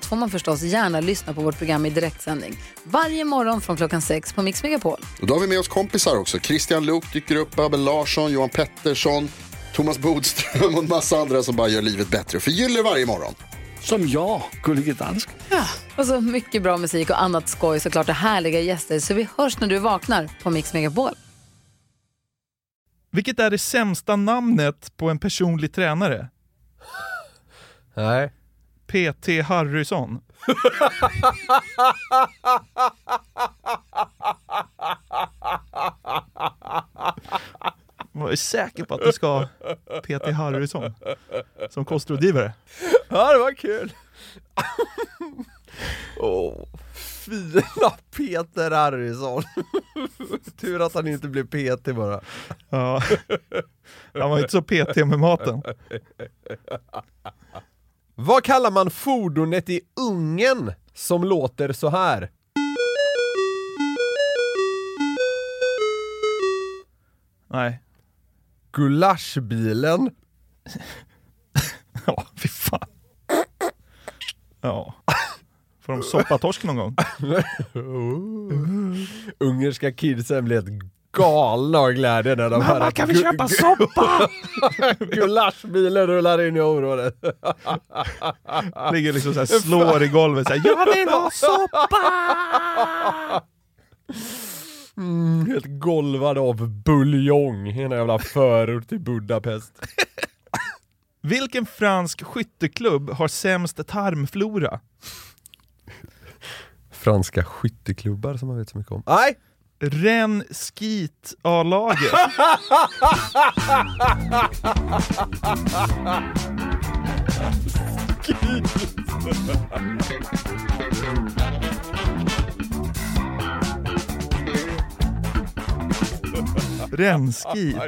allt får man förstås gärna lyssna på vårt program i direktsändning. Varje morgon från klockan sex på Mix Megapol. Och då har vi med oss kompisar också. Christian Luuk dyker upp, Abel Larsson, Johan Pettersson, Thomas Bodström och en massa andra som bara gör livet bättre och förgyller varje morgon. Som jag, Gullige Dansken. Och så mycket bra musik och annat skoj såklart och härliga gäster. Så vi hörs när du vaknar på Mix Megapol. Vilket är det sämsta namnet på en personlig tränare? Nej. PT Harrysson. Jag är säker på att du ska ha PT Harrysson som kostrådgivare. Ja, det var kul. Åh, fina Peter Harrison. Tur att han inte blev PT bara. Ja. Han var inte så PT med maten. Vad kallar man fordonet i ungen som låter så här? Nej. Gulaschbilen. Ja, fy fan. Ja. Får de soppatorsk någon gång? Ungerska kidsen blev helt galna av glädje när de hör att kan vi köpa soppa? Gulaschbilen rullar in i området. Ligger liksom såhär, slår i golvet såhär, jag vill ha soppa! Mm, helt golvad av buljong i en jävla förort till Budapest. Vilken fransk skytteklubb har sämst tarmflora? Franska skytteklubbar som man vet så mycket om. Nej! Ren Skit A-laget. Renskit.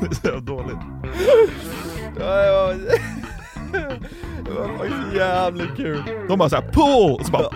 Det är så dåligt. Det var, jävligt kul. De bara såhär pull! Och så bara,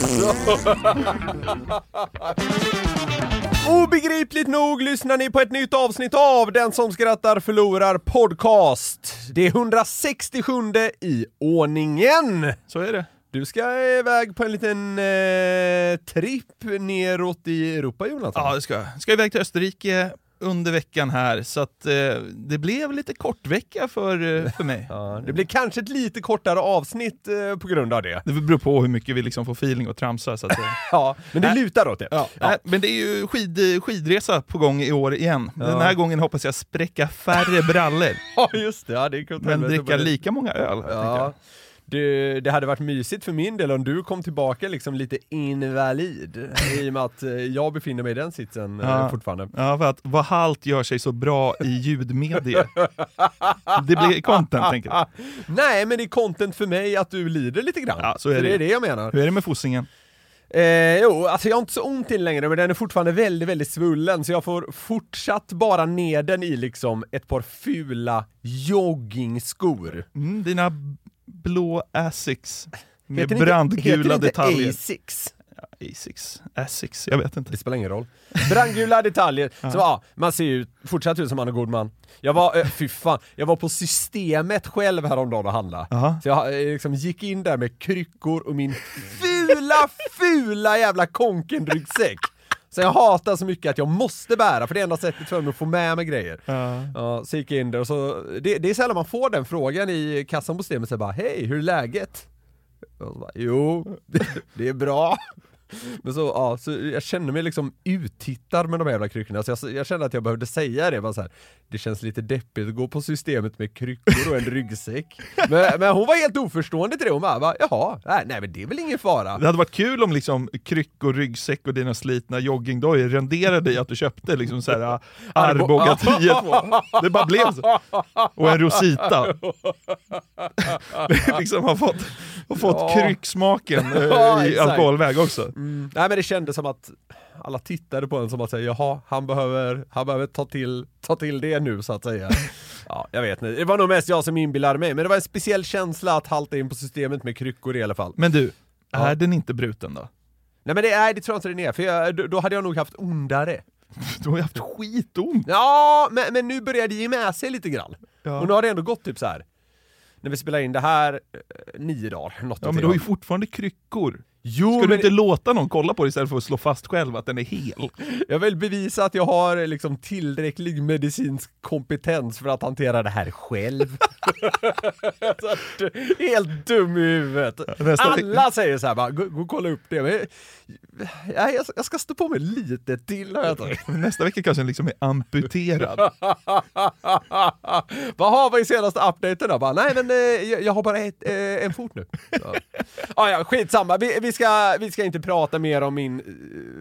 Obegripligt nog lyssnar ni på ett nytt avsnitt av Den som skrattar förlorar podcast. Det är 167 i ordningen. så är det. Du ska iväg på en liten eh, tripp neråt i Europa Jonathan. Ja, det ska jag. Ska iväg till Österrike under veckan här, så att eh, det blev lite kort vecka för, eh, för mig. Ja, det blir kanske ett lite kortare avsnitt eh, på grund av det. Det beror på hur mycket vi liksom får feeling och tramsa. Så att säga. Ja, men det Nej. lutar åt det. Ja, nej, men det är ju skid, skidresa på gång i år igen. Den här gången hoppas jag spräcka färre brallor, Ja, just det. Ja, det men dricka lika många öl. Ja. Det, det hade varit mysigt för min del om du kom tillbaka liksom lite invalid i och med att eh, jag befinner mig i den sitsen eh, Ja. fortfarande. Ja, för att vad halt gör sig så bra i ljudmedier. Det blir content, tänker jag. Nej, men det är content för mig att du lider lite grann. Ja, så är det. det är det jag menar. Hur är det med fossingen? Eh, jo, alltså jag har inte så ont i den längre, men den är fortfarande väldigt, väldigt svullen, så jag får fortsatt bara ner den i liksom ett par fula joggingskor. Mm, dina blå Asics med Heter det inte- brandgula heter detaljer. Asics? Asics, Asics, jag vet inte. Det spelar ingen roll. Brandgula detaljer, så ja, man ser ju fortsatt ut som man är god man. Jag var, eh, fy fan, jag var på systemet själv häromdagen och handla. Aha. Så jag eh, liksom gick in där med kryckor och min fula, fula jävla konken-ryggsäck. Så jag hatar så mycket att jag måste bära, för det är enda sättet för mig att få med mig grejer. Ja. Ja, så gick jag in där och så, det, det är sällan man får den frågan i kassan på systemet, så bara hej, hur är läget? Och så bara, jo, det, det är bra. Men så, ja, så jag känner mig liksom uttittad med de här jävla kryckorna, så jag, jag kände att jag behövde säga det, bara så här. det känns lite deppigt att gå på systemet med kryckor och en ryggsäck. Men, men hon var helt oförstående till det, hon bara, jaha, nej, nej men det är väl ingen fara. Det hade varit kul om liksom kryckor, ryggsäck och dina slitna joggingdojor renderade i att du köpte liksom så här ah, Arboga 10-2. Det bara blev så. Och en Rosita. liksom har fått, har fått Ja. krycksmaken Ja, i alkoholväg också. Mm. Nej men det kändes som att alla tittade på en som att säga, jaha, han behöver, han behöver ta, till, ta till det nu så att säga. Ja, jag vet inte. Det var nog mest jag som inbillade mig, men det var en speciell känsla att halta in på systemet med kryckor i alla fall. Men du, Ja. är den inte bruten då? Nej men det, är, det tror jag inte den är, för jag, då, hade jag nog haft ondare. Du har ju haft skitont. Ja, men, men nu börjar det ge med sig lite grann. Ja. Och nu har det ändå gått typ så här. när vi spelar in det här, eh, nio dagar. Något Ja men du har ju fortfarande kryckor. Jo, Ska du men inte låta någon kolla på det istället för att slå fast själv att den är hel? jag vill bevisa att jag har liksom tillräcklig medicinsk kompetens för att hantera det här själv. Så Helt dum i huvudet. Nästa Alla säger så här bara, gå, gå och kolla upp det. Men, jag, jag, jag ska stå på mig lite till. Nästa vecka kanske den liksom är amputerad. Vad har vi i senaste updaten då? Bara, nej men eh, jag, jag har bara ett, eh, en fot nu. Ja. Ah, ja, skitsamma, vi, vi, ska, vi ska inte prata mer om min eh,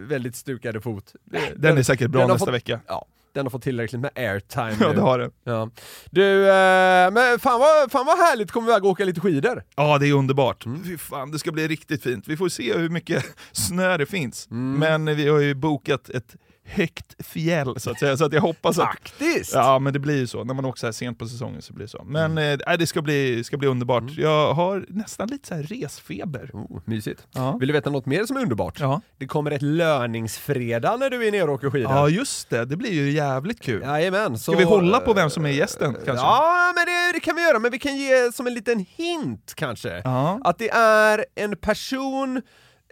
väldigt stukade fot. Det- Den är säkert bra den nästa fått- vecka. Ja, den har fått tillräckligt med airtime Ja nu. det har den. Ja. Du, eh, men fan vad, fan vad härligt, kommer vi och åka lite skidor? Ja, det är underbart. Mm. Fy fan, det ska bli riktigt fint. Vi får se hur mycket snö det finns. Mm. Men vi har ju bokat ett högt fjäll så att säga, så att jag hoppas att... Faktiskt! Ja, men det blir ju så. När man åker så här sent på säsongen så blir det så. Men Mm. eh, det ska bli, ska bli underbart. Jag har nästan lite så här resfeber. Oh, mysigt. Ja. Vill du veta något mer som är underbart? Ja. Det kommer ett löningsfredag när du är nere och åker skidor. ja, just det. Det blir ju jävligt kul. Jajamän, så... Ska vi hålla på vem som är gästen kanske? Ja, men det, det kan vi göra, men vi kan ge som en liten hint kanske. Ja. Att det är en person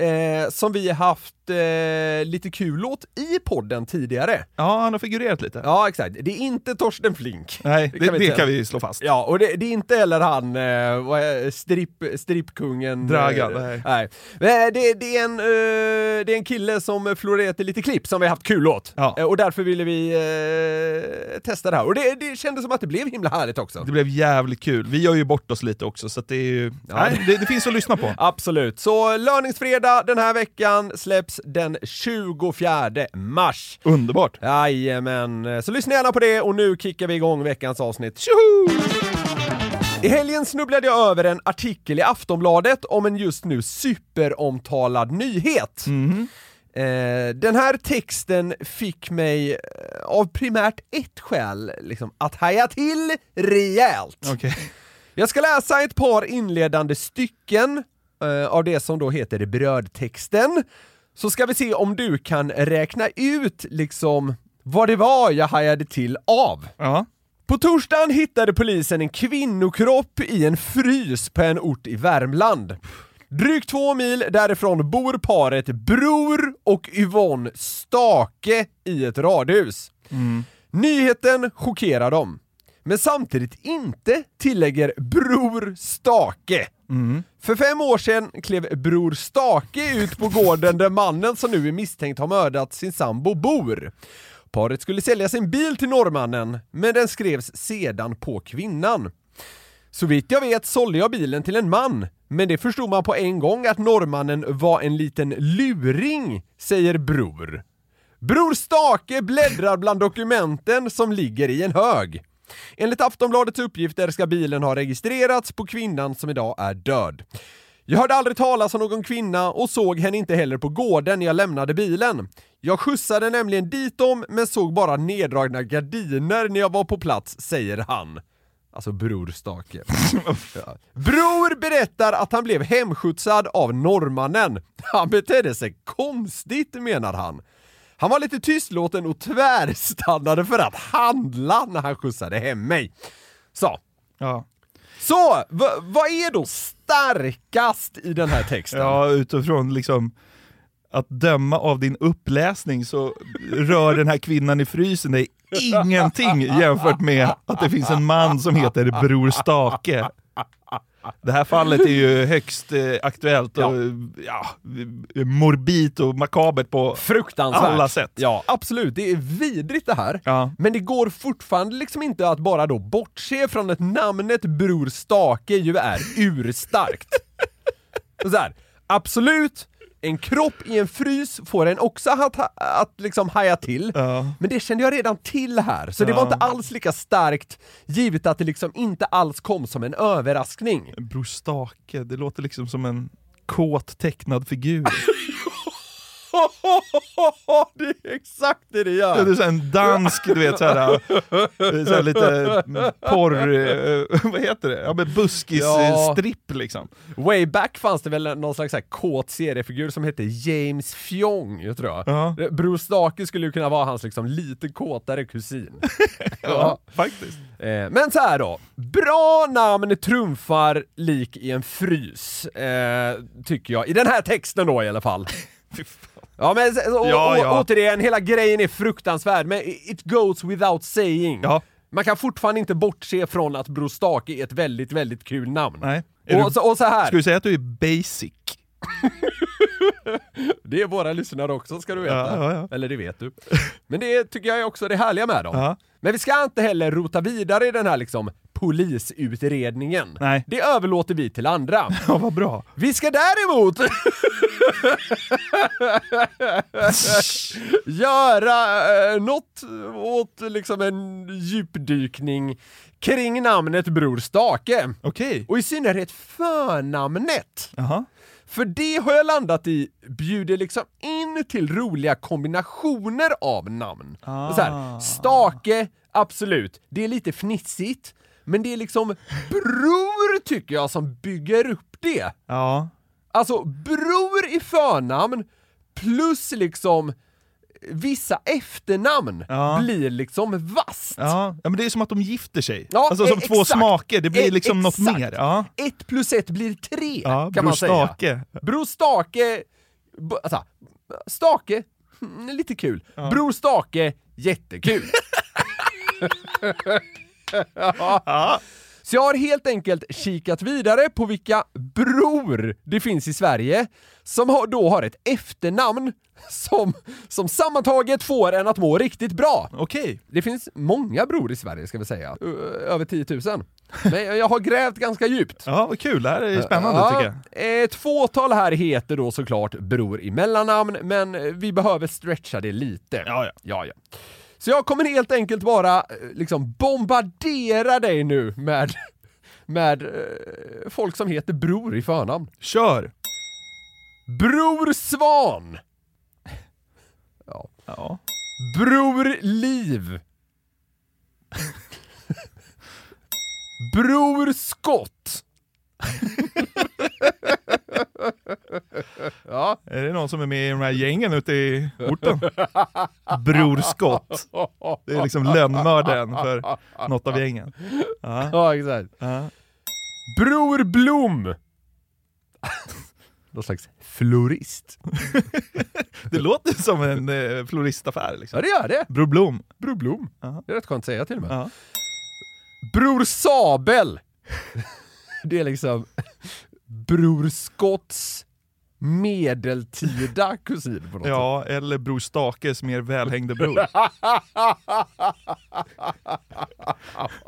eh, som vi har haft eh, lite kul åt i podden tidigare. Ja, han har figurerat lite. Ja, exakt. Det är inte Torsten Flink. Nej, Det det, kan vi det kan vi slå fast. Ja, och det, det är inte heller han, eh, stripp, strippkungen... Dragan, eh, nej. nej. Men Det, det, är en, eh, det är en kille som florerat i lite klipp som vi har haft kul åt. Ja. Eh, och därför ville vi eh, testa det här. Och det, det kändes som att det blev himla härligt också. Det blev jävligt kul. Vi gör ju bort oss lite också, så att det är ju... Nej, det, det finns att lyssna på. Absolut. Så löningsfredag den här veckan släpps den 24 mars. Underbart. Jajamän, så lyssna gärna på det och nu kickar vi igång veckans avsnitt. Tjoho! I helgen snubblade jag över en artikel i Aftonbladet om en just nu superomtalad nyhet. Eh, den här texten fick mig eh, av primärt ett skäl liksom, att haja till rejält. Okej. Jag ska läsa ett par inledande stycken eh, av det som då heter brödtexten, så ska vi se om du kan räkna ut liksom vad det var jag hajade till av. Ja. På torsdagen hittade polisen en kvinnokropp i en frys på en ort i Värmland. Drygt två mil därifrån bor paret Bror och Yvonne Stake i ett radhus. Nyheten chockerar dem. Men samtidigt inte, tillägger Bror Stake. Mm. För fem år sedan klev Bror Stake ut på gården där mannen som nu är misstänkt har mördat sin sambo bor. Paret skulle sälja sin bil till norrmannen, men den skrevs sedan på kvinnan. Så vitt jag vet sålde jag bilen till en man, men det förstod man på en gång att norrmannen var en liten luring, säger Bror. Bror Stake bläddrar bland dokumenten som ligger i en hög. Enligt Aftonbladets uppgifter ska bilen ha registrerats på kvinnan som idag är död. Jag hörde aldrig talas om någon kvinna och såg henne inte heller på gården när jag lämnade bilen. Jag skjutsade nämligen dit dem men såg bara neddragna gardiner när jag var på plats, säger han. Alltså Bror Stake. Ja. Bror berättar att han blev hemskjutsad av norrmannen. Han betedde sig konstigt menar han. Han var lite tystlåten och tvärstannade för att handla när han skjutsade hem mig. Så, Ja. så vad är då starkast i den här texten? ja, utifrån liksom att döma av din uppläsning så rör den här kvinnan i frysen dig ingenting jämfört med att det finns en man som heter Bror Stake. Det här fallet är ju högst eh, aktuellt och ja. morbid och makabert på alla sätt. Ja, absolut. Det är vidrigt det här. Ja. Men det går fortfarande liksom inte att bara då bortse från att namnet Bror Stake ju är urstarkt. Så här, absolut, en kropp i en frys får en också att, att liksom haja till. Ja. Men det kände jag redan till här, så det var inte alls lika starkt givet att det liksom inte alls kom som en överraskning. Bror Stake, det låter liksom som en kåt tecknad figur. det är exakt det det Det gör! är så en dansk, du vet såhär, så här lite porr, eh, vad heter det? Ja men Ja. buskis-stripp liksom. Way back fanns det väl någon slags så här kåt seriefigur som hette James Fjong, jag tror jag. Ja. Bror Stake skulle ju kunna vara hans liksom lite kåtare kusin. Ja, faktiskt. Eh, men så här då, bra namn trumfar lik i en frys, eh, tycker jag. I den här texten då i alla fall. Ja men och, Ja, och, ja. återigen, hela grejen är fruktansvärd, men it goes without saying. Ja. Man kan fortfarande inte bortse från att Bror Stake är ett väldigt, väldigt kul namn. Nej. Är Och, du, så, och så här. Ska du säga att du är basic? Det är våra lyssnare också ska du veta. Ja, ja, ja. Eller det vet du. Men det tycker jag är också det härliga med dem. Men vi ska inte heller rota vidare i den här liksom polisutredningen. Nej. Det överlåter vi till andra. Ja, vad bra. Vi ska däremot göra eh, något åt liksom en djupdykning kring namnet Bror Stake. Okej. Och i synnerhet förnamnet. Jaha. För det har jag landat i bjuder liksom in till roliga kombinationer av namn. Ah. Så här, stake, absolut, det är lite fnissigt, men det är liksom bror tycker jag som bygger upp det. Ja. Alltså bror i förnamn plus liksom vissa efternamn Ja. blir liksom vasst. Ja. ja, men det är som att de gifter sig. Ja, alltså som e- två exakt. smaker, det blir E- liksom något exakt. mer. Ja, Ett plus ett blir tre, ja kan man säga. Stake. Bror Stake, alltså, Stake, lite kul. Bror Stake, jättekul. ja. Så jag har helt enkelt kikat vidare på vilka bror det finns i Sverige som har, då har ett efternamn som, som sammantaget får en att må riktigt bra. Okej. Det finns många bror i Sverige ska vi säga, över 10 000. Men jag har grävt ganska djupt. Ja, vad kul. Det här är spännande Ja, tycker jag. Ett fåtal här heter då såklart Bror i mellannamn, men vi behöver stretcha det lite. Ja, ja. ja, ja. Så jag kommer helt enkelt bara eh, liksom bombardera dig nu med, med eh, folk som heter Bror i förnamn. Kör! Bror Svan! Ja. Ja. Bror Liv! Bror Skott! ja. Är det någon som är med i de här gängen ute i orten? Bror Skott. Det är liksom lönnmördaren för något av gängen. Ja. Ja, exakt. Ja. Bror Blom! Någon slags florist. Det låter som en eh, floristaffär liksom. Ja, det gör det. Bror Blom. Bror Blom. Ja. Det är rätt skönt att säga till och med. Ja. Bror Sabel! Det är liksom Bror Skotts medeltida kusin på något sätt. ja, eller Bror Stakes mer välhängde bror.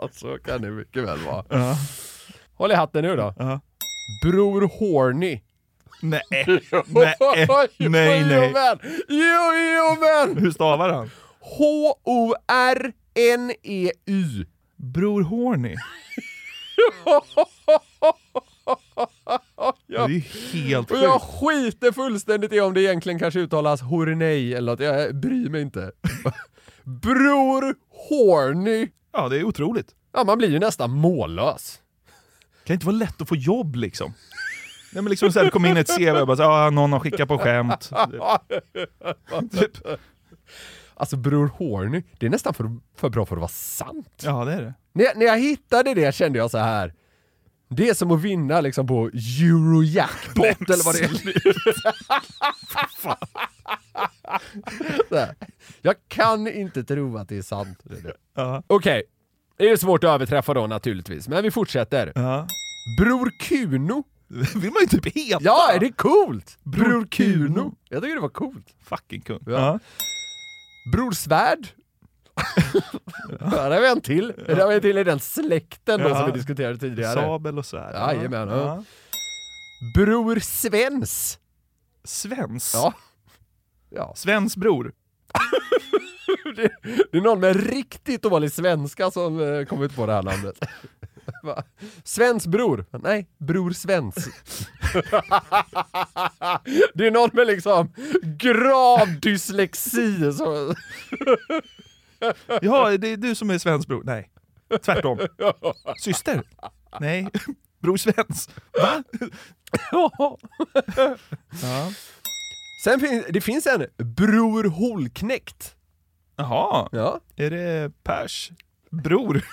Så kan det mycket väl vara. Ja. Håll i hatten nu då. Ja. Bror Horny. Nej, nej, nej, nej. Jo, jo men! Hur stavar han? H-O-R-N-E-Y. Bror Horny. Det är helt Och jag sjukt. skiter fullständigt i om det egentligen kanske uttalas Hornej eller något, jag bryr mig inte. Bror Horny. Ja, det är otroligt. Ja, man blir ju nästan mållös. Det kan inte vara lätt att få jobb liksom. Nej men liksom såhär, det kommer in ett CV och bara så, ah, någon har skickat på skämt. typ. Alltså Bror Horny, det är nästan för, för bra för att vara sant. Ja det är det. När jag, när jag hittade det kände jag så här. Det är som att vinna liksom på Eurojackpot eller vad det är. Jag kan inte tro att det är sant. Är det. Ja. Okej, det är svårt att överträffa då naturligtvis, men vi fortsätter. Ja. Bror Kuno. vill man ju typ heta. Ja, är det coolt? Bror Bror Kuno. Kuno. Jag tycker det var coolt. Fucking kung. Ja. Ja. Bror Svärd. Ja, där har vi en till. Där har vi en till i den släkten då Ja. som vi diskuterade tidigare. Sabel och svärd. Jajamän, ja. Bror Svens. Svens? Ja. ja. Svens bror? Det, det är någon med riktigt dålig svenska som eh, kommit på det här namnet. Svens bror? Nej, Bror Svens. det är någon med liksom grav dyslexi. Så, Ja, det är du som är Svens bror? Nej. Tvärtom. Syster? Nej. Bror Svens? Va? ja. Ja. Sen finns det finns en Bror Holknekt. Jaha, Ja. är det Pers bror?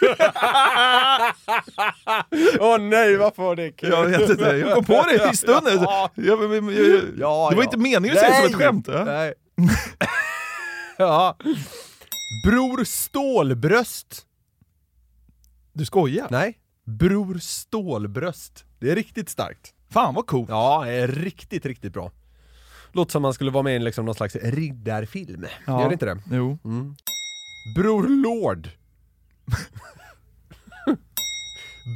Åh nej, varför var det kul? Jag vet inte, jag kom på det i stunden. Ja. Jag, jag, jag, Ja, det var inte meningen att säga det som ett skämt. Ja. Nej. ja. Bror Stålbröst. Du skojar? Nej. Bror Stålbröst. Det är riktigt starkt. Fan vad coolt. Ja, det är riktigt, riktigt bra. Låter som man skulle vara med i liksom någon slags riddarfilm. Ja. Gör det inte det? Jo. Bror Lord.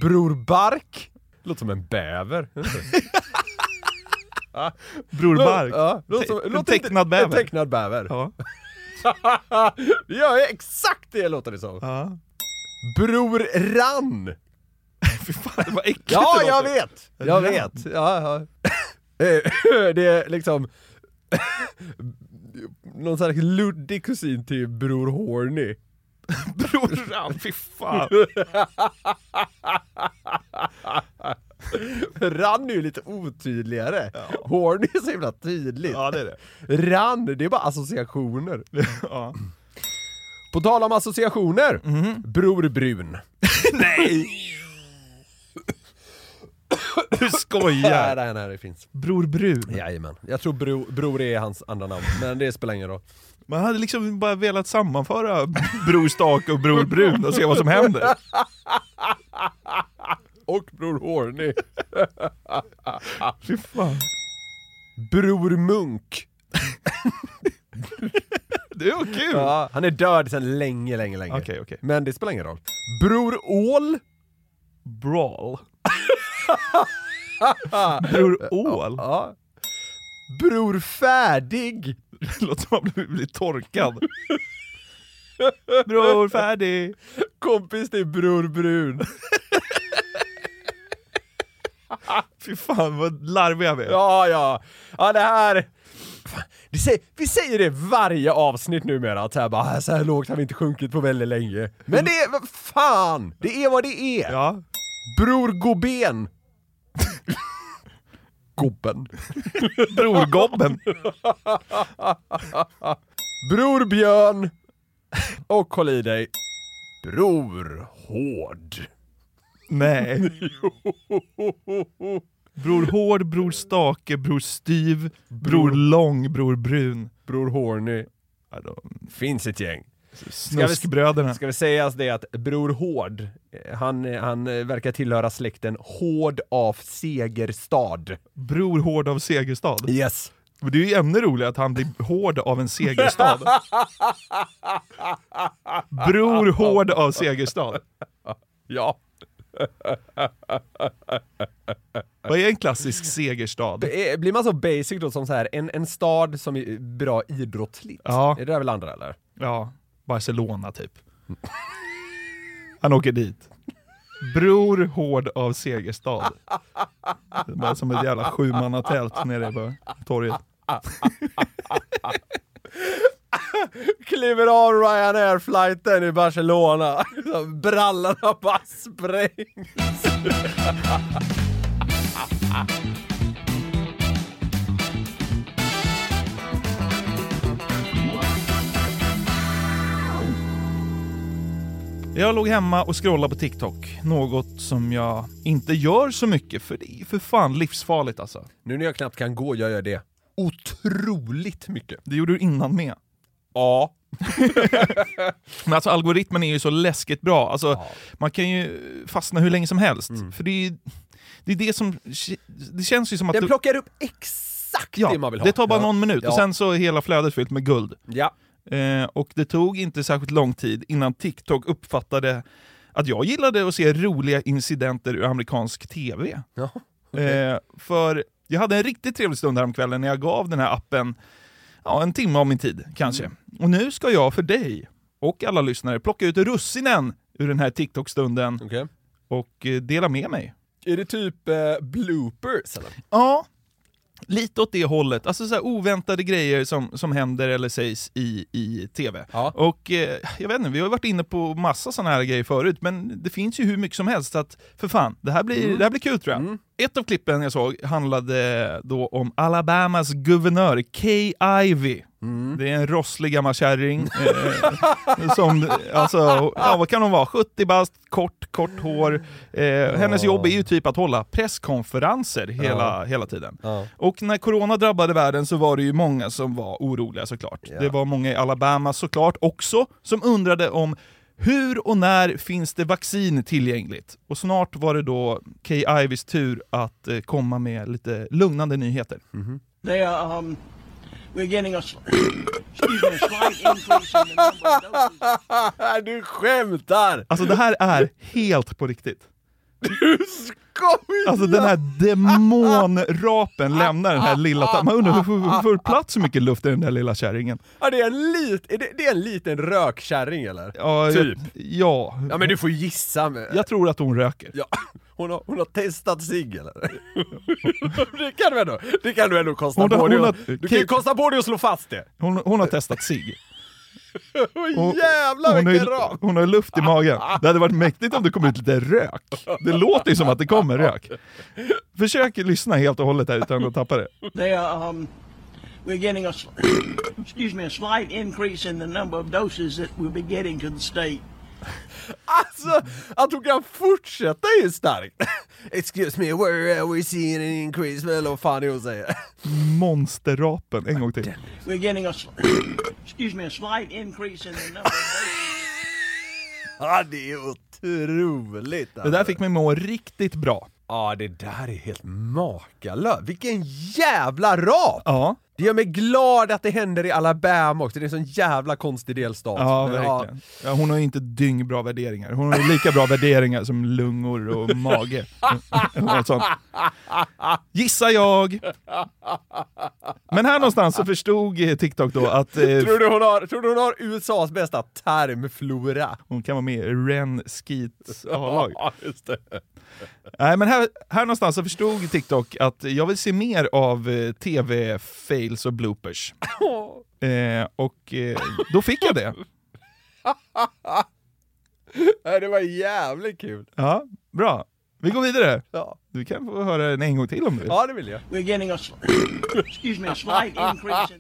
Bror Bark. Låter som en bäver. Bror Bark. Ja, låter som, Te- en låter inte- tecknad bäver. En tecknad bäver. Ja. ja, exakt det låter det som. ja. Bror Rann. Fy fan vad äckligt Ja, det jag låter. vet! Jag Rann. vet. Ja, ja. Det är liksom någon slags luddig kusin till Bror Horny. Bror Ram, fy fan. Rann är ju lite otydligare. Horny är så himla tydligt. Ja det är det. Rann, det är bara associationer. Ja. På tal om associationer, Bror Brun. Nej! Du Ja, skojar. nej, nej, det finns. Bror Brun. Jajamän. Jag tror bro, Bror är hans andra namn, men det spelar ingen roll. Man hade liksom bara velat sammanföra Bror Stake och Bror Brun och se vad som händer. Och Bror Horny. Fy fan. Bror Munk. Det var kul. Ja, han är död sedan länge, länge, länge. Okej, okej. Men det spelar ingen roll. Bror Ål. Brawl. Bror Ål. Ja. Bror Färdig. Låter som man blir, torkad. Bror färdig. Kompis till Bror Brun. Fy fan vad larviga vi är. Ja, ja. Ja, det här... Säger, vi säger det varje avsnitt numera, att så här, bara, så här lågt har vi inte sjunkit på väldigt länge. Men det är, vad fan! Det är vad det är! Ja. Bror Goben. Gobben. Brorgobben. Bror Björn. Och håll i dig. Bror Hård. Nej. Bror Hård, Bror Stake, Bror Styv, Bror Lång, Bror Brun. Bror Horny. Ja, de- Finns ett gäng. Snuskbröderna. Ska vi sägas det att Bror Hård, han, han verkar tillhöra släkten Hård av Segerstad. Bror Hård av Segerstad. Yes. Det är ju ännu roligare att han blir hård av en segerstad. Bror Hård av Segerstad. Ja. Vad är en klassisk segerstad? Eh, Blir man så basic då som så här en, en stad som är bra idrottsligt? Ja. Är det där väl andra eller? Ja, Barcelona typ. Han åker dit. Bror Hård av Segerstad. Är bara som ett jävla sjumannatält nere på torget. Kliver av Ryanair-flighten i Barcelona. Brallorna bara sprängs. Jag låg hemma och scrollade på TikTok. Något som jag inte gör så mycket, för det är för fan livsfarligt alltså. Nu när jag knappt kan gå gör jag det otroligt mycket. Det gjorde du innan med. Ja. Men alltså algoritmen är ju så läskigt bra. Alltså, Man kan ju fastna hur länge som helst. För det är, ju- Det är det som... Det känns ju som att... Den plockar upp exakt ja, det man vill ha. det tar bara ja. någon minut Ja. och sen så är hela flödet fyllt med guld. Ja. Eh, och det tog inte särskilt lång tid innan TikTok uppfattade att jag gillade att se roliga incidenter ur amerikansk TV. Ja, eh, för jag hade en riktigt trevlig stund häromkvällen när jag gav den här appen ja, en timme av min tid, kanske. Mm. Och nu ska jag för dig och alla lyssnare plocka ut russinen ur den här TikTok-stunden Okej. och eh, dela med mig. Är det typ eh, bloopers eller? Ja, lite åt det hållet. Alltså så oväntade grejer som, som händer eller sägs i, i TV. Ja. Och eh, jag vet inte, vi har varit inne på massa sådana här grejer förut, men det finns ju hur mycket som helst. Att, för fan, det här blir, det här blir kul tror jag. Ett av klippen jag såg handlade då om Alabamas guvernör Kay Ivey. Det är en rosslig gammal kärring eh, som, alltså, ja vad kan hon vara, 70 bast, kort, kort hår. Eh, hennes jobb är ju typ att hålla presskonferenser hela, hela tiden. Ja. Och när corona drabbade världen så var det ju många som var oroliga såklart. Ja. Det var många i Alabama såklart också som undrade om hur och när finns det vaccin tillgängligt? Och snart var det då Kay Iveys tur att eh, komma med lite lugnande nyheter. They are, um, we're getting a, excuse me, a slight increase in the number of doses. du skämtar! Alltså det här är helt på riktigt. Alltså den här demonrapen lämnar den här lilla... Man undrar hur får plats så mycket luft i den där lilla kärringen? Ja, det är en, lit, det, det är en liten rökkärring eller? Ja, Typ. Ja, Ja men du får gissa med. jag tror att hon röker. Ja, hon, har, hon har testat sig eller? det kan du ändå, det kan du ändå kosta Hon på dig hon att- har- Du kan kosta på dig att slå fast det. Hon, hon har testat sig. Hon- jävlar Hon har, vilken ram! hon har luft i magen. Det hade varit mäktigt om det kom ut lite rök. Det låter ju som att det kommer rök. Försök lyssna helt och hållet här utan att tappa det. They are, um, we're getting a, excuse me, a slight increase in the number of doses that we'll be getting to the state. Alltså, att hon kan fortsätta är ju starkt. Excuse me, where are we seeing an increase? Eller vad fan är hon säger? Monsterrapen, en gång till. We're getting a, excuse me, a slight increase in the number. Ja det är otroligt Det där fick mig må riktigt bra. Ja det där är helt makalöst. Vilken jävla rap! Ja, Det gör mig glad att det händer i Alabama också, det är en sån jävla konstig delstat. ja Men verkligen. Ja, hon har ju inte dyngbra värderingar. Hon har lika bra värderingar som lungor och mage. Gissar jag. Men här någonstans så förstod TikTok då att eh, Tror, du hon har, tror du hon har USAs bästa tarmflora? hon kan vara med i Ren Skeets A-lag. Ja, just det. Nej men här, här någonstans så förstod TikTok att jag vill se mer av eh, tv-fails och bloopers. Eh, och eh, då fick jag det. Det var jävligt kul. Ja, bra. Vi går vidare. Ja, Du kan få höra den en gång till om du vill. ja det vill jag. We're getting a, excuse me, a slight increase in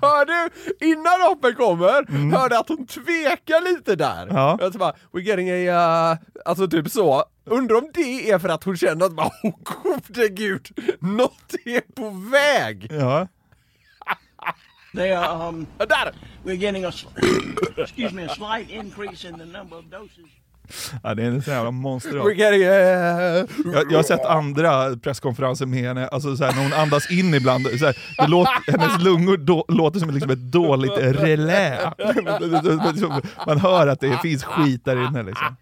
Hör du, innan rapen kommer, hörde att hon tvekar lite där. Mm. Ja. Jag bara, we're getting a, uh, alltså typ så. Undrar om det är för att hon känner att, bara, åh gode gud, något är på väg. Ja. They are, um, Där! we're getting a, excuse me, a slight increase in the number of doses. ja, det är en sån jävla We're monster. Jag, jag har sett andra presskonferenser med henne, alltså så här, när hon andas in ibland, så här, det låter, hennes lungor då, låter som liksom ett dåligt relä. Man hör att det finns skit där inne liksom.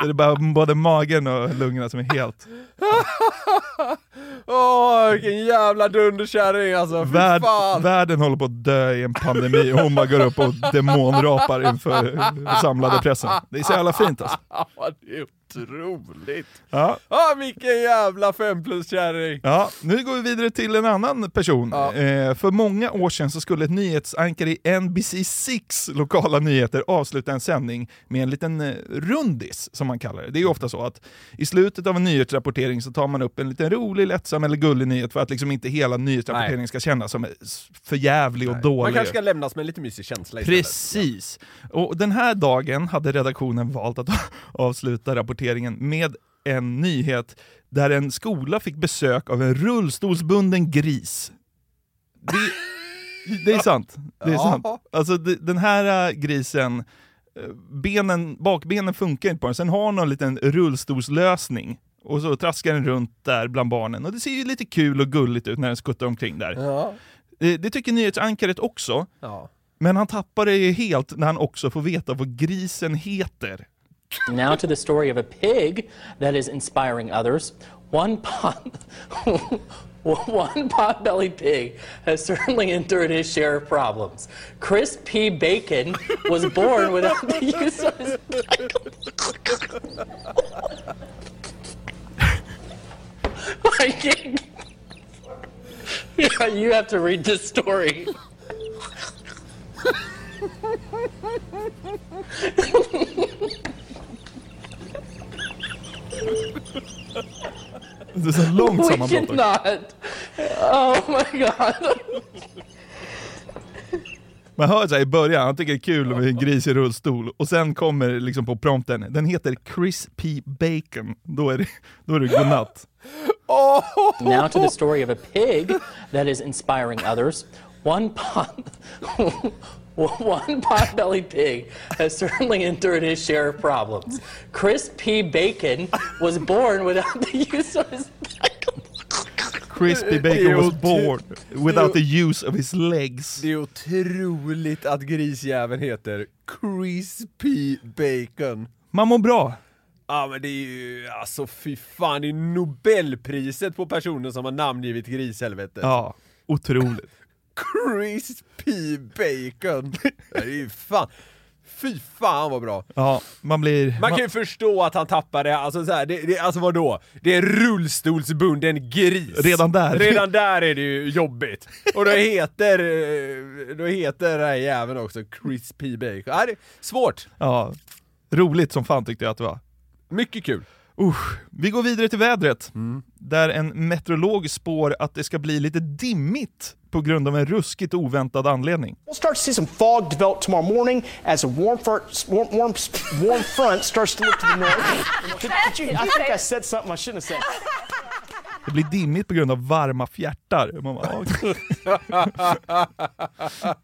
Så det är bara både magen och lungorna som är helt... Åh, vilken jävla dunderkärring alltså, Värld, världen håller på att dö i en pandemi och hon bara går upp och demonrapar inför samlade pressen. Det är så jävla fint alltså. Ja, otroligt! Ja, Ja, vilken jävla fem plus kärring! Ja, nu går vi vidare till en annan person. Ja. Eh, för många år sedan så skulle ett nyhetsankare i NBC6 lokala nyheter avsluta en sändning med en liten eh, rundis, som man kallar det. Det är ju ofta så att i slutet av en nyhetsrapportering så tar man upp en liten rolig, lättsam eller gullig nyhet för att liksom inte hela nyhetsrapporteringen ska kännas som för jävlig och dålig. Man kanske ska lämnas med en lite mysig känsla istället. Precis! Och den här dagen hade redaktionen valt att avsluta rapporteringen med en nyhet där en skola fick besök av en rullstolsbunden gris. Det, det är sant. Det är sant. Alltså det, den här äh, grisen, äh, benen, bakbenen funkar inte på den, sen har en liten rullstolslösning. Och så traskar den runt där bland barnen och det ser ju lite kul och gulligt ut när den skuttar omkring där. Ja. Eh, Det tycker nyhetsankaret också, ja. men han tappar det helt när han också får veta vad grisen heter. Now to the story of a pig that is inspiring others. One pot, one pot-bellied pig has certainly endured his share of problems. Chris P. Bacon was born without the use of his can't. Yeah, you have to read this story. Det är så långt We sammanbrott. också. cannot. Oh my god. Man hör så här i början, han tycker det är kul med en gris i rullstol, och sen kommer liksom på prompten, den heter Chris P. Bacon. Då är det, då är det godnatt. Now to the story of a pig that is inspiring others. One pot, one pot-bellied pig has certainly endured his share of problems. Chris P. Bacon was born without the use of his. Crispy Bacon was born without the use of his legs. Det är otroligt att grisjäveln heter Crispy Bacon. Man mår bra. Ja men det är ju, alltså fy fan, det är nobelpriset på personen som har namngivit grishelvetet. Ja, otroligt. Crispy Bacon. Det är ju fan, fy fan vad bra. Ja, man blir... Man kan ju förstå att han tappade, alltså så här, det, det, alltså vadå? Det är en rullstolsbunden gris. Redan där. Redan där är det ju jobbigt. Och då heter, eh, då heter den här jäveln också Crispy Bacon. Ja, det är svårt. Ja, roligt som fan tyckte jag att det var. Mycket kul. Usch. Vi går vidare till vädret, där en meteorolog spår att det ska bli lite dimmigt på grund av en ruskigt oväntad anledning. We'll start to see some fog develop tomorrow morning as a warm, front, warm, warm, warm front starts to look to the north. Did, did you, I think I said something I shouldn't have said. Det blir dimmigt på grund av varma fjärtar. Man bara,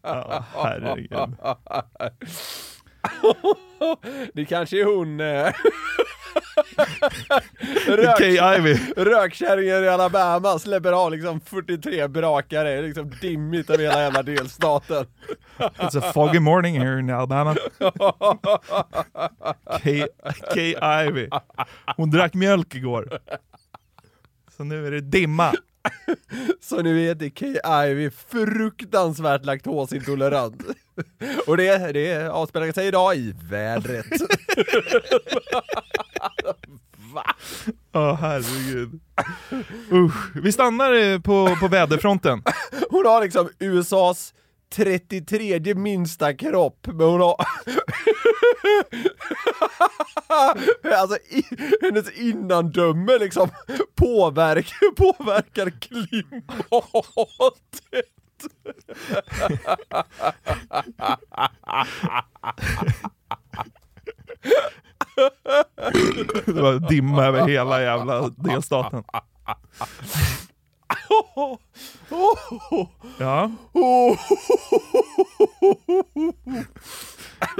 ja, herregud. Det kanske är hon... Rök, rökkärringen i Alabama släpper av liksom 43 brakare, det är liksom dimmigt över hela jävla delstaten. It's a foggy morning here in Alabama. Kay, Kay Ivy. Hon drack mjölk igår. Så nu är det dimma. Så ni vet är Kay Ivy fruktansvärt laktosintolerant. Och det, det avspelar sig idag i vädret. Ja, herregud. Usch. Vi stannar eh, på, på väderfronten. Hon har liksom USAs 33 minsta kropp, men hon har... alltså i, hennes innandöme liksom påverkar, påverkar klimatet. Det var dimma över hela jävla delstaten. Ja.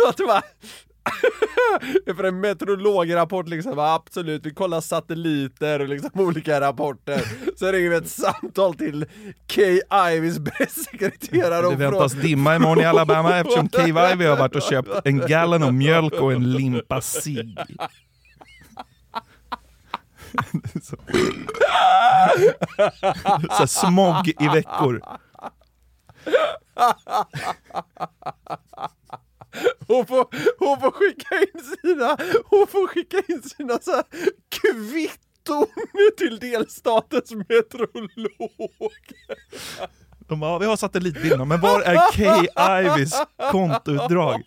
Att det var... För en meteorolograpport liksom, absolut, vi kollar satelliter och liksom olika rapporter. Så ringer vi ett samtal till Kay Ivys pressekreterare Det och väntas frågar- dimma imorgon i Alabama eftersom Kay Ivy har varit och köpt en gallon av mjölk och en limpa cigg. Så Så smog i veckor. Hon får, hon får skicka in sina, hon får skicka in sina så här kvitton till delstatens meteorolog. De bara, "Ja, vi har satellitbilderna, men var är Kay Ivys kontoutdrag?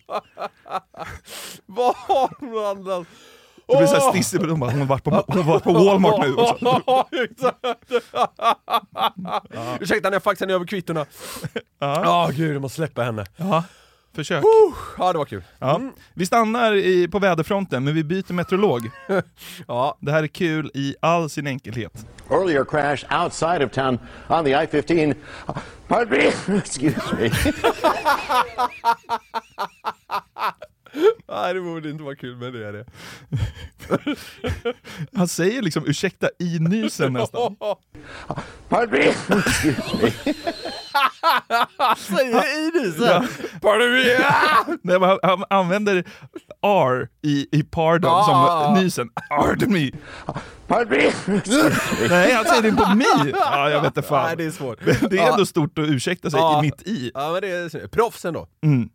Vad har hon annat? Det blir såhär stissig, de bara, hon har varit på, hon har varit på Walmart nu. Och så. Ursäkta, jag faxar ner över kvittorna. Ja, Ja. gud, jag måste släppa henne. Försök. Ja, det var kul. Ja. Vi stannar i, på väderfronten, men vi byter meteorolog. Ja. Det här är kul i all sin enkelhet. Earlier crash outside of town on the I-15. Pardon me. Excuse me. Nej, det borde inte vara kul, men det är det. Han säger liksom ursäkta i nysen nästan. Pardon. Säger i nysen? Pardon me. Nej, men han, han använder R i, i pardon Ah, som ah, ah. nysen. Pardon me. Pardon. Nej, han säger det på me. Ja, jag vet inte fan. Nej, det är svårt. Det är ändå stort att ursäkta sig i mitt i. Ja men det är proffs ändå. Mm.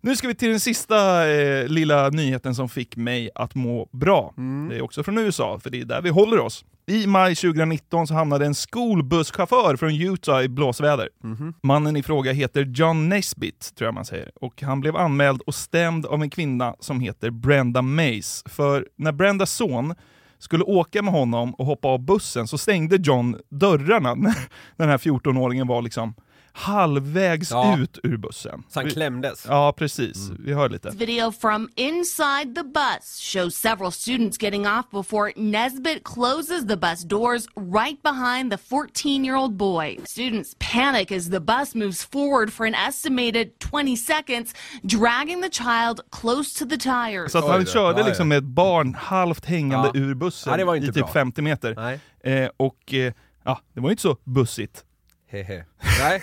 Nu ska vi till den sista eh, lilla nyheten som fick mig att må bra. Mm. Det är också från USA, för det är där vi håller oss. I maj 2019 så hamnade en skolbusschaufför från Utah i blåsväder. Mhm. Mannen i fråga heter John Nesbitt, tror jag man säger. Och han blev anmäld och stämd av en kvinna som heter Brenda Mays. För när Brendas son skulle åka med honom och hoppa av bussen så stängde John dörrarna när den här 14-åringen var liksom halvvägs Ja. ut ur bussen. Så han Vi- klämdes. Ja, precis. Vi hör lite. Video from inside the bus shows several students getting off before Nesbitt closes the bus doors right behind the 14 year old boy. Students panic as the bus moves forward for an estimated 20 seconds, dragging the child close to the tires. Så att han körde liksom med ett barn halvt hängande Ja. ur bussen Ja, det var inte i typ bra. 50 meter. Nej. Eh, och eh, ja, det var ju inte så bussigt. Hehe. Nej.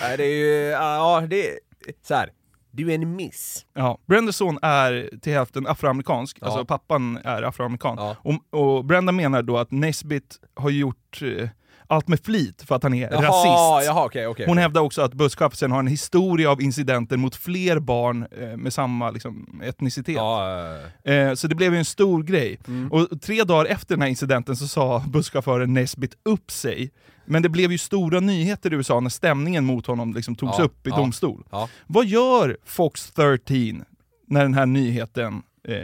Nej, det är ju, ja det är, så här. Det är en miss. Ja. Brendas son är till hälften afroamerikansk, Ja. alltså pappan är afroamerikan. Ja. Och, och Brenda menar då att Nesbitt har gjort eh, allt med flit för att han är Jaha, rasist. jaha okej okej. Hon hävdar också att busschauffören har en historia av incidenter mot fler barn eh, med samma liksom, etnicitet. Ja, ja, Eh, så det blev ju en stor grej. Mm. Och tre dagar efter den här incidenten så sa busschauffören Nesbitt upp sig. Men det blev ju stora nyheter i USA när stämningen mot honom liksom togs Ja, upp i ja, domstol. ja. Vad gör Fox 13 när den här nyheten eh,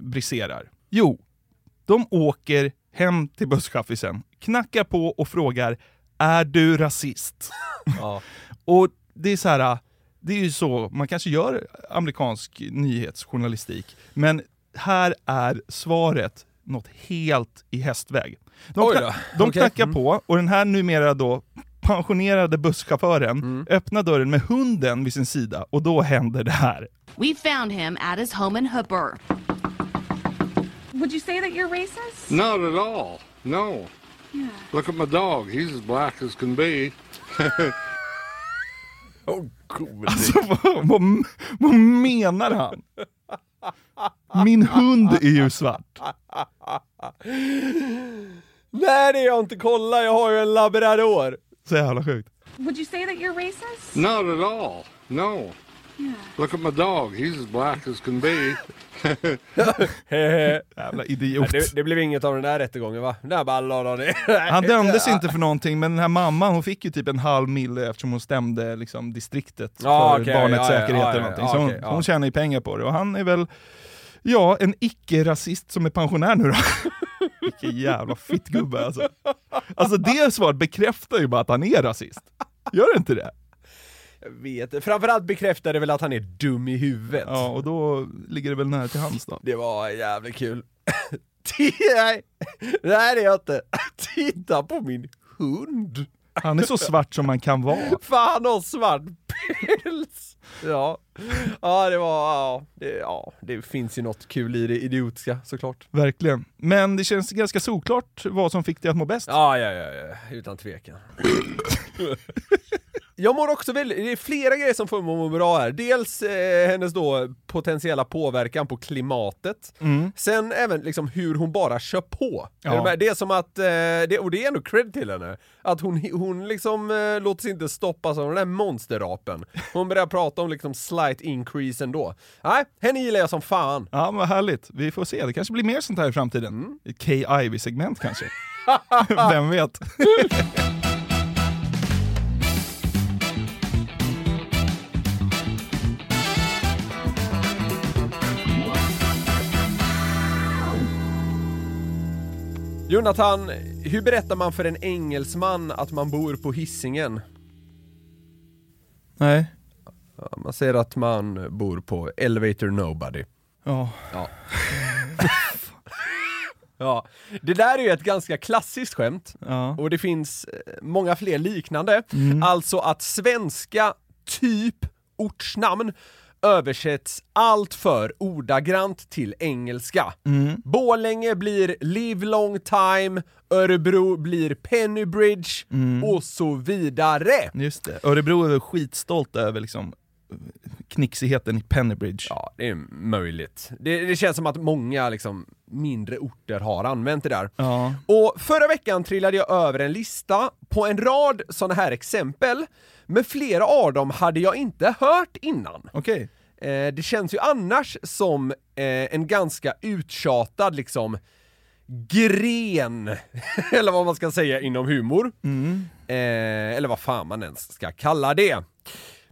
briserar? Jo, de åker hem till busschaffisen, knackar på och frågar är du rasist? ja. Och det är så här, det är ju så, man kanske gör amerikansk nyhetsjournalistik, men här är svaret något helt i hästväg. De, kna- de okej. knackar Mm. på och den här numera då pensionerade busschauffören Mm. öppnar dörren med hunden vid sin sida och då händer det här. We found him at his home in Hooper. Would you say that you're racist? Not at all. No. Look at my dog. He's as black as can be. oh, cool. Alltså vad, vad, vad menar han? Min hund är ju svart. Nej det är jag inte, kolla jag har ju en labrador. Så jävla sjukt. Would you say that you're racist? Not at all. No. Look at my dog. He's as black as can be. Jävla idiot. Det, det blev inget av den där rättegången va? Där bara la de ner. Han dömdes inte för någonting, men den här mamman hon fick ju typ en halv mille eftersom hon stämde liksom, distriktet för okej, barnets ja, säkerhet ja, eller någonting. ja, Så hon, hon tjänar ju pengar på det och han är väl, ja, en icke-rasist som är pensionär nu då. Vilken jävla fittgubbe alltså. Alltså det svaret bekräftar ju bara att han är rasist. Gör det inte det? Jag vet. Framförallt bekräftar det väl att han är dum i huvudet. Ja, och då ligger det väl nära till hands då. Det var jävligt kul. Nej, det är jag inte. Titta på min hund. Han är så svart som man kan vara. Fan han har svart päls! Ja, ja det var, ja det, ja det finns ju något kul i det idiotiska såklart. Verkligen. Men det känns ganska solklart vad som fick dig att må bäst. Ja, ja, ja, ja. utan tvekan. Jag mår också väldigt, det är flera grejer som får mig att må bra här. Dels eh, hennes då potentiella påverkan på klimatet. Mm. Sen även liksom hur hon bara kör på. Ja. Det är som att, eh, det, och det är ändå cred till henne, att hon, hon liksom eh, låter sig inte stoppas av den där monsterrapen. Hon börjar prata om liksom slight increase ändå. Nej, henne gillar jag som fan. Ja, vad härligt. Vi får se. Det kanske blir mer sånt här i framtiden. Mm. Ett Kay Ivy-segment kanske. Vem vet? Jonathan, hur berättar man för en engelsman att man bor på hissingen? Nej. Man säger att man bor på Elevator Nobody. Ja. Ja. ja. Det där är ju ett ganska klassiskt skämt, Ja. och det finns eh, många fler liknande. Mm. Alltså att svenska typ ortsnamn översätts allt för ordagrant till engelska. Borlänge blir live long time, Örebro blir Pennybridge och så vidare. Just det. Örebro är väl skitstolt över liksom knixigheten i Pennybridge. Ja, det är möjligt. Det, det känns som att många liksom, mindre orter har använt det där. Ja. Och förra veckan trillade jag över en lista på en rad sådana här exempel, men flera av dem hade jag inte hört innan. Okej. Eh, det känns ju annars som eh, en ganska uttjatad liksom gren, eller vad man ska säga inom humor. Eh, eller vad fan man ens ska kalla det.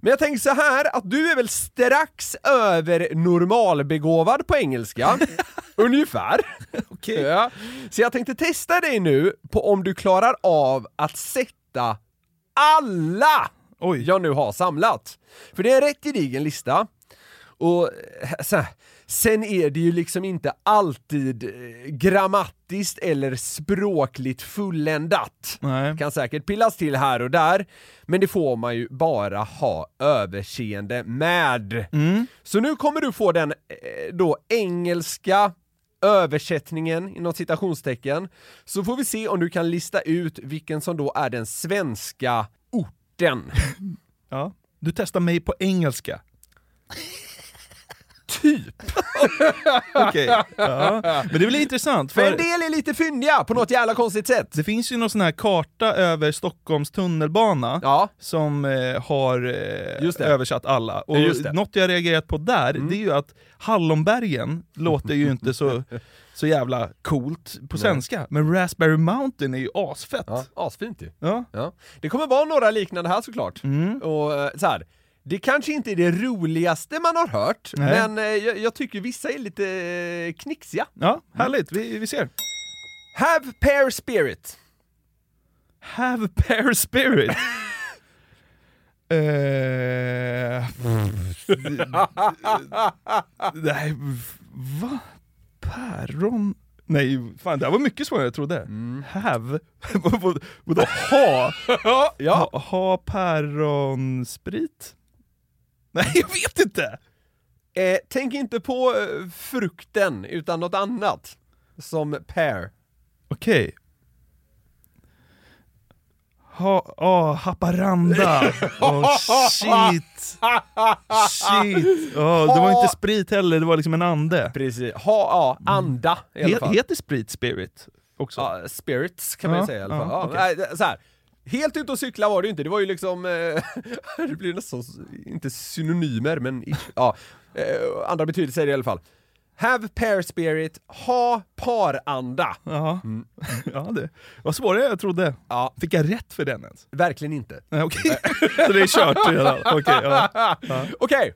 Men jag tänker så här att du är väl strax över normalbegåvad på engelska, ungefär. Okej. Ja. Så jag tänkte testa dig nu på om du klarar av att sätta alla Oj. jag nu har samlat. För det är en rätt gedigen lista. Och så här, sen är det ju liksom inte alltid eh, grammatiskt eller språkligt fulländat. Nej. Kan säkert pillas till här och där, men det får man ju bara ha överseende med. Så nu kommer du få den eh, då engelska översättningen inom citationstecken, så får vi se om du kan lista ut vilken som då är den svenska orten. Ja. Du testar mig på engelska. Typ. Okej. Ja. Men det blir intressant, För en del är lite fyndiga på något jävla konstigt sätt. det finns ju någon sån här karta över Stockholms tunnelbana Ja. som eh, har eh, Just det. översatt alla. Och Just det. något jag reagerat på där, det är ju att Hallonbergen låter ju inte så, så jävla coolt på svenska, men Raspberry Mountain är ju asfett. Ja, asfint ju. Ja. Ja. Det kommer vara några liknande här såklart. Och eh, så här. Det kanske inte är det roligaste man har hört, Nej. men eh, jag, jag tycker vissa är lite eh, knixiga. Ja, härligt. Vi, vi ser. Have pair spirit. Have pair spirit. Eh, Nej, va? Päron? Nej, fan det här var mycket svårare än jag trodde. Have? Vad- vad- Vadå ha? ja. Ha, ha päronsprit? Nej, jag vet inte! Eh, tänk inte på eh, frukten, utan något annat. Som pear. Okej. Ha, oh, Haparanda! Oh, shit! Shit! Oh, det var inte sprit heller, det var liksom en ande. Precis. Ha, ja, anda i alla fall. heter sprit spirit också? Ja, spirits kan man Ja, säga i alla fall. Ja, det- så här. Helt ute och cykla var det ju inte, det var ju liksom, eh, det blir nästan, inte synonymer men ja, eh, andra betydelser i alla fall. Have pair spirit, ha paranda. Ja, ja det var svårare än jag trodde. Ja. Fick jag rätt för den ens? Verkligen inte. Nej, okej. Så det är kört redan? Okej, ja. ja. Okej,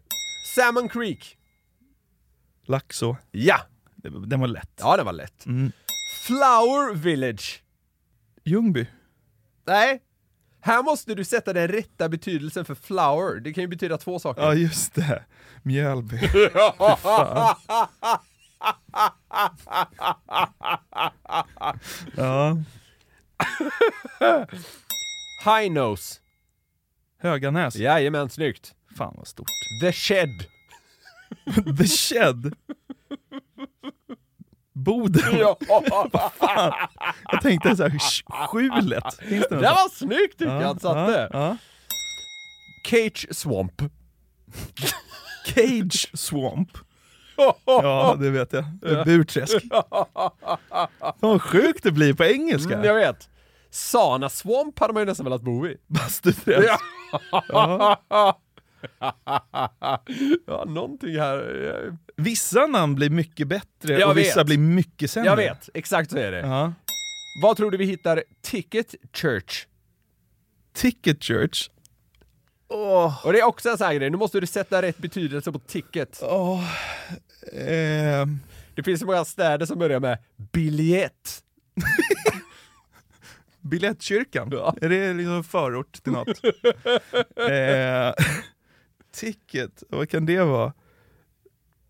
Salmon Creek. Laxå. Ja, Det- Den var lätt. ja det var lätt. Mm. Flower Village. Ljungby. Nej, här måste du sätta den rätta betydelsen för flower. Det kan ju betyda två saker. Ja, just det. Mjölby. Ja. High nose. Höganäs. Jajamän, snyggt. Fan vad stort. The shed. The Shed. Boden. Ja. Jag tänkte såhär, sk- skjulet. Finns det Det var snyggt tycker Ja, jag att satte. ja, ja. Cage Swamp. Cage Swamp. Ja, det vet jag. Burträsk. Fan vad sjukt det blir på engelska. Mm, jag vet. Sana Swamp hade man ju nästan velat bo i. Bastuträsk. Ja. ja, någonting här. eh, Vissa namn blir mycket bättre Jag och vissa vet. blir mycket sämre. Jag vet, exakt så är det. Ja. Vad tror du vi hittar Ticket Church? Ticket Church. Och det är också en sån här grej, nu måste du sätta rätt betydelse på ticket. Åh, eh, Det finns så många städer som börjar med biljett. Biljettkyrkan. Är det liksom förort till något? eh, ticket, vad kan det vara?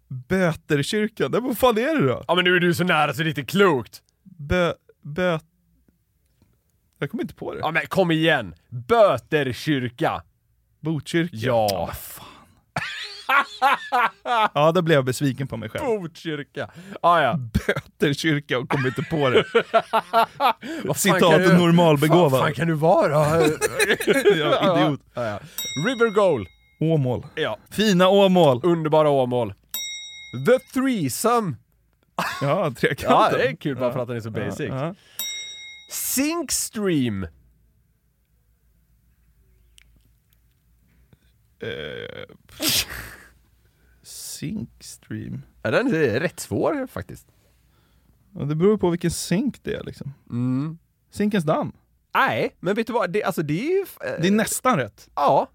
Böterkyrkan, Nej, vad fan är det då? Ja men nu är du så nära så det är inte klokt. Bö... Bö... Jag kommer inte på det. Ja men kom igen! Böterkyrka. Botkyrka. Ja. Ja, då blev jag besviken på mig själv. Botkyrka. Ah, ja. Böterkyrka och kom inte på det. Fan Citat du- normalbegåvad. Vad fan kan du vara? Ja, idiot. Ja, ja. River goal. Åmål. Ja. Fina Åmål. Underbara Åmål. The threesome. Ja, trekanten. Ja, det är kul bara för att den är så Ja, basic. ja. Sinkstream. Eh, Syncstream. Ja, den är rätt svår faktiskt. Ja, det beror på vilken synk det är liksom. Mm. Zinkens damm. Nej, men vet du vad? Det, alltså det är ju... eh, Det är nästan rätt. Ja.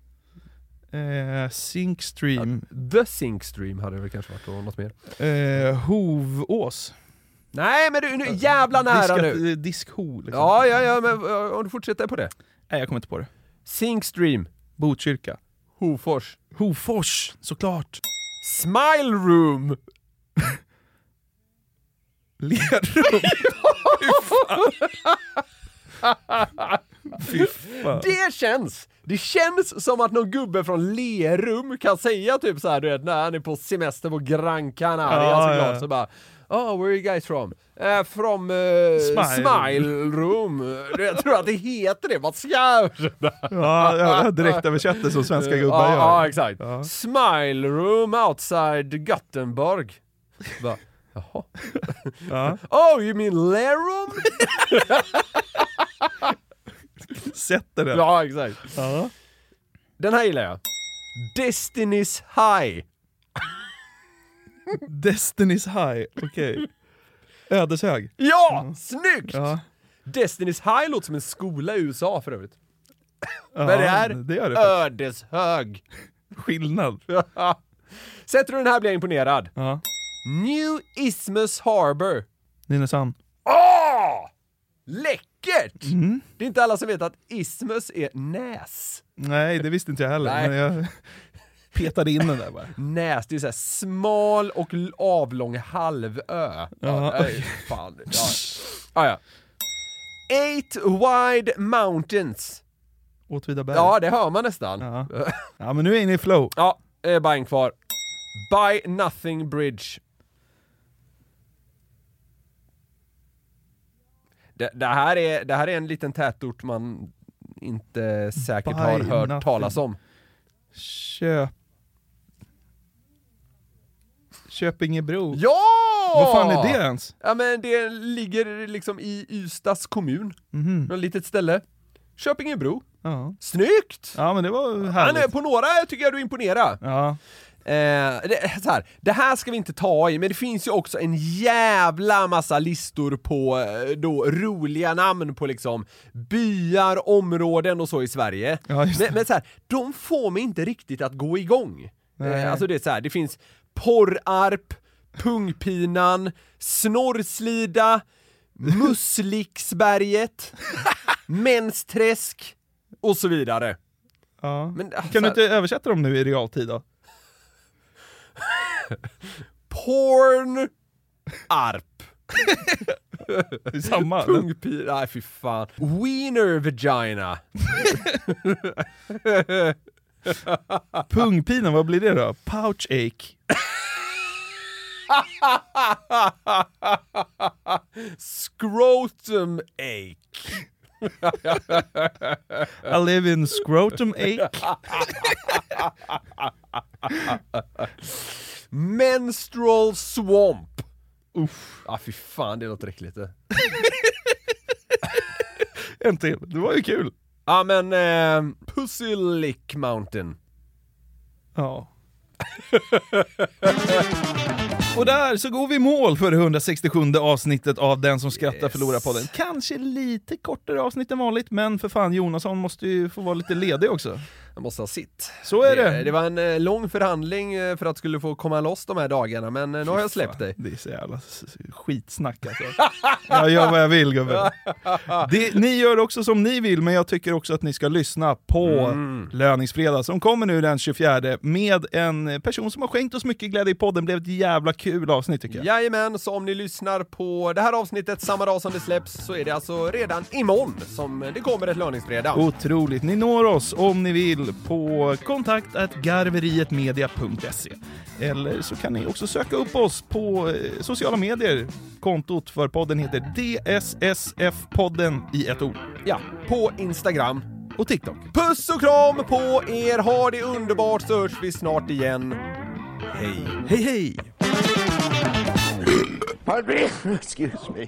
Eh, Syncstream. The Sinkstream hade det väl kanske varit och något mer. Eh, Hovås. Nej men du, nu jävla nära Diskat, nu! eh, Diskho liksom. Ja, ja, ja, men eh, om du fortsätter på det. Nej, jag kommer inte på det. Sinkstream. Botkyrka. Hofors. Hofors, såklart. Smile Room! Lerum. Fy fan. Det känns! Det känns som att någon gubbe från Lerum kan säga typ så här, du vet, när han är på semester på Gran Canaria Ja, såklart, ja. så bara Oh, where are you guys from? Uh, from eh, Smile. Smile. Room. Jag tror att det heter det, vad ska jag Ja, jag direkt översätter som svenska gubbar ja, gör. Ja, exakt. Ja. Smile Room outside Gothenburg. Bara, Jaha. Ja. Oh, you mean Lerum? Sätter den. Ja, exakt. Ja. Den här gillar jag. Destiny's High. Destiny's High, okej. Ödeshög. Ja! Snyggt! Ja. Destiny's High låter som en skola i USA för övrigt. Ja, Men det är det gör det. Ödeshög. Skillnad. Sätter du den här blir jag imponerad. Ja. New Isthmus Harbor. Nynäshamn. Åh! Mm. Det är inte alla som vet att isthmus är näs. Nej, det visste inte jag heller. Nej. Men jag petade in den där bara. Näs, det är så här smal och avlång halvö. Ja, Ja. nej, fan. Ja. Ah, ja. Eight wide mountains. Åtvidaberg. Ja, det hör man nästan. Ja. ja, men nu är jag inne i flow. Ja, det är bara en kvar. By Nothing Bridge. Det, det, här är, det här är en liten tätort man inte säkert By har hört nothing. talas om. Köp... Köpingebro. Ja! Vad fan är det ens? Ja men det ligger liksom i Ystads kommun. Mhm. Något litet ställe. Köpingebro. Ja. Snyggt! ja, men det var Han är, härligt. på några tycker jag du imponerar. Ja. Eh, det, så här, det här ska vi inte ta i, men det finns ju också en jävla massa listor på eh, då, roliga namn på liksom byar, områden och så i Sverige. Ja, men men så här, de får mig inte riktigt att gå igång. Nej. Eh, alltså det är så här, det finns Porrarp, Pungpinan, Snorrslida, Musliksberget, Mensträsk och så vidare. ja. Men, alltså, Kan du inte översätta dem nu i realtid då? Porn Arp. Samma. Pungpir, nej fy fan. Wiener vagina. Pungpinan, vad blir det då? Pouch ache. Scrotum ache. I live in scrotum ache. Menstrual swamp. Uff. Ah, fy fan, det låter äckligt det. En till. Det var ju kul. Ja men, eh, Pussy Lick Mountain. Ja. Och där så går vi i mål för det 167 avsnittet av Den som skrattar Yes. förlorar podden. Kanske lite kortare avsnitt än vanligt, men för fan Jonasson måste ju få vara lite ledig också. Jag måste ha sitt. Så är det. Det var en eh, lång förhandling eh, för att skulle få komma loss de här dagarna, men eh, nu har jag släppt dig. Det är så jävla skitsnack alltså. Jag gör vad jag vill gubben. Det, ni gör också som ni vill, men jag tycker också att ni ska lyssna på Mm. Löningsfredag som kommer nu den 24 med en person som har skänkt oss mycket glädje i podden. Det blev ett jävla kul avsnitt tycker jag. Jajamän, så om ni lyssnar på det här avsnittet samma dag som det släpps så är det alltså redan imorgon som det kommer ett löningsfredag. Otroligt. Ni når oss om ni vill mejl på kontakt@garverietmedia.se. Eller så kan ni också söka upp oss på eh, sociala medier. Kontot för podden heter DSSF-podden i ett ord. Ja, på Instagram. Och TikTok. Puss och kram på er, ha det underbart så hörs vi snart igen. Hej. Hej hej! Excuse me.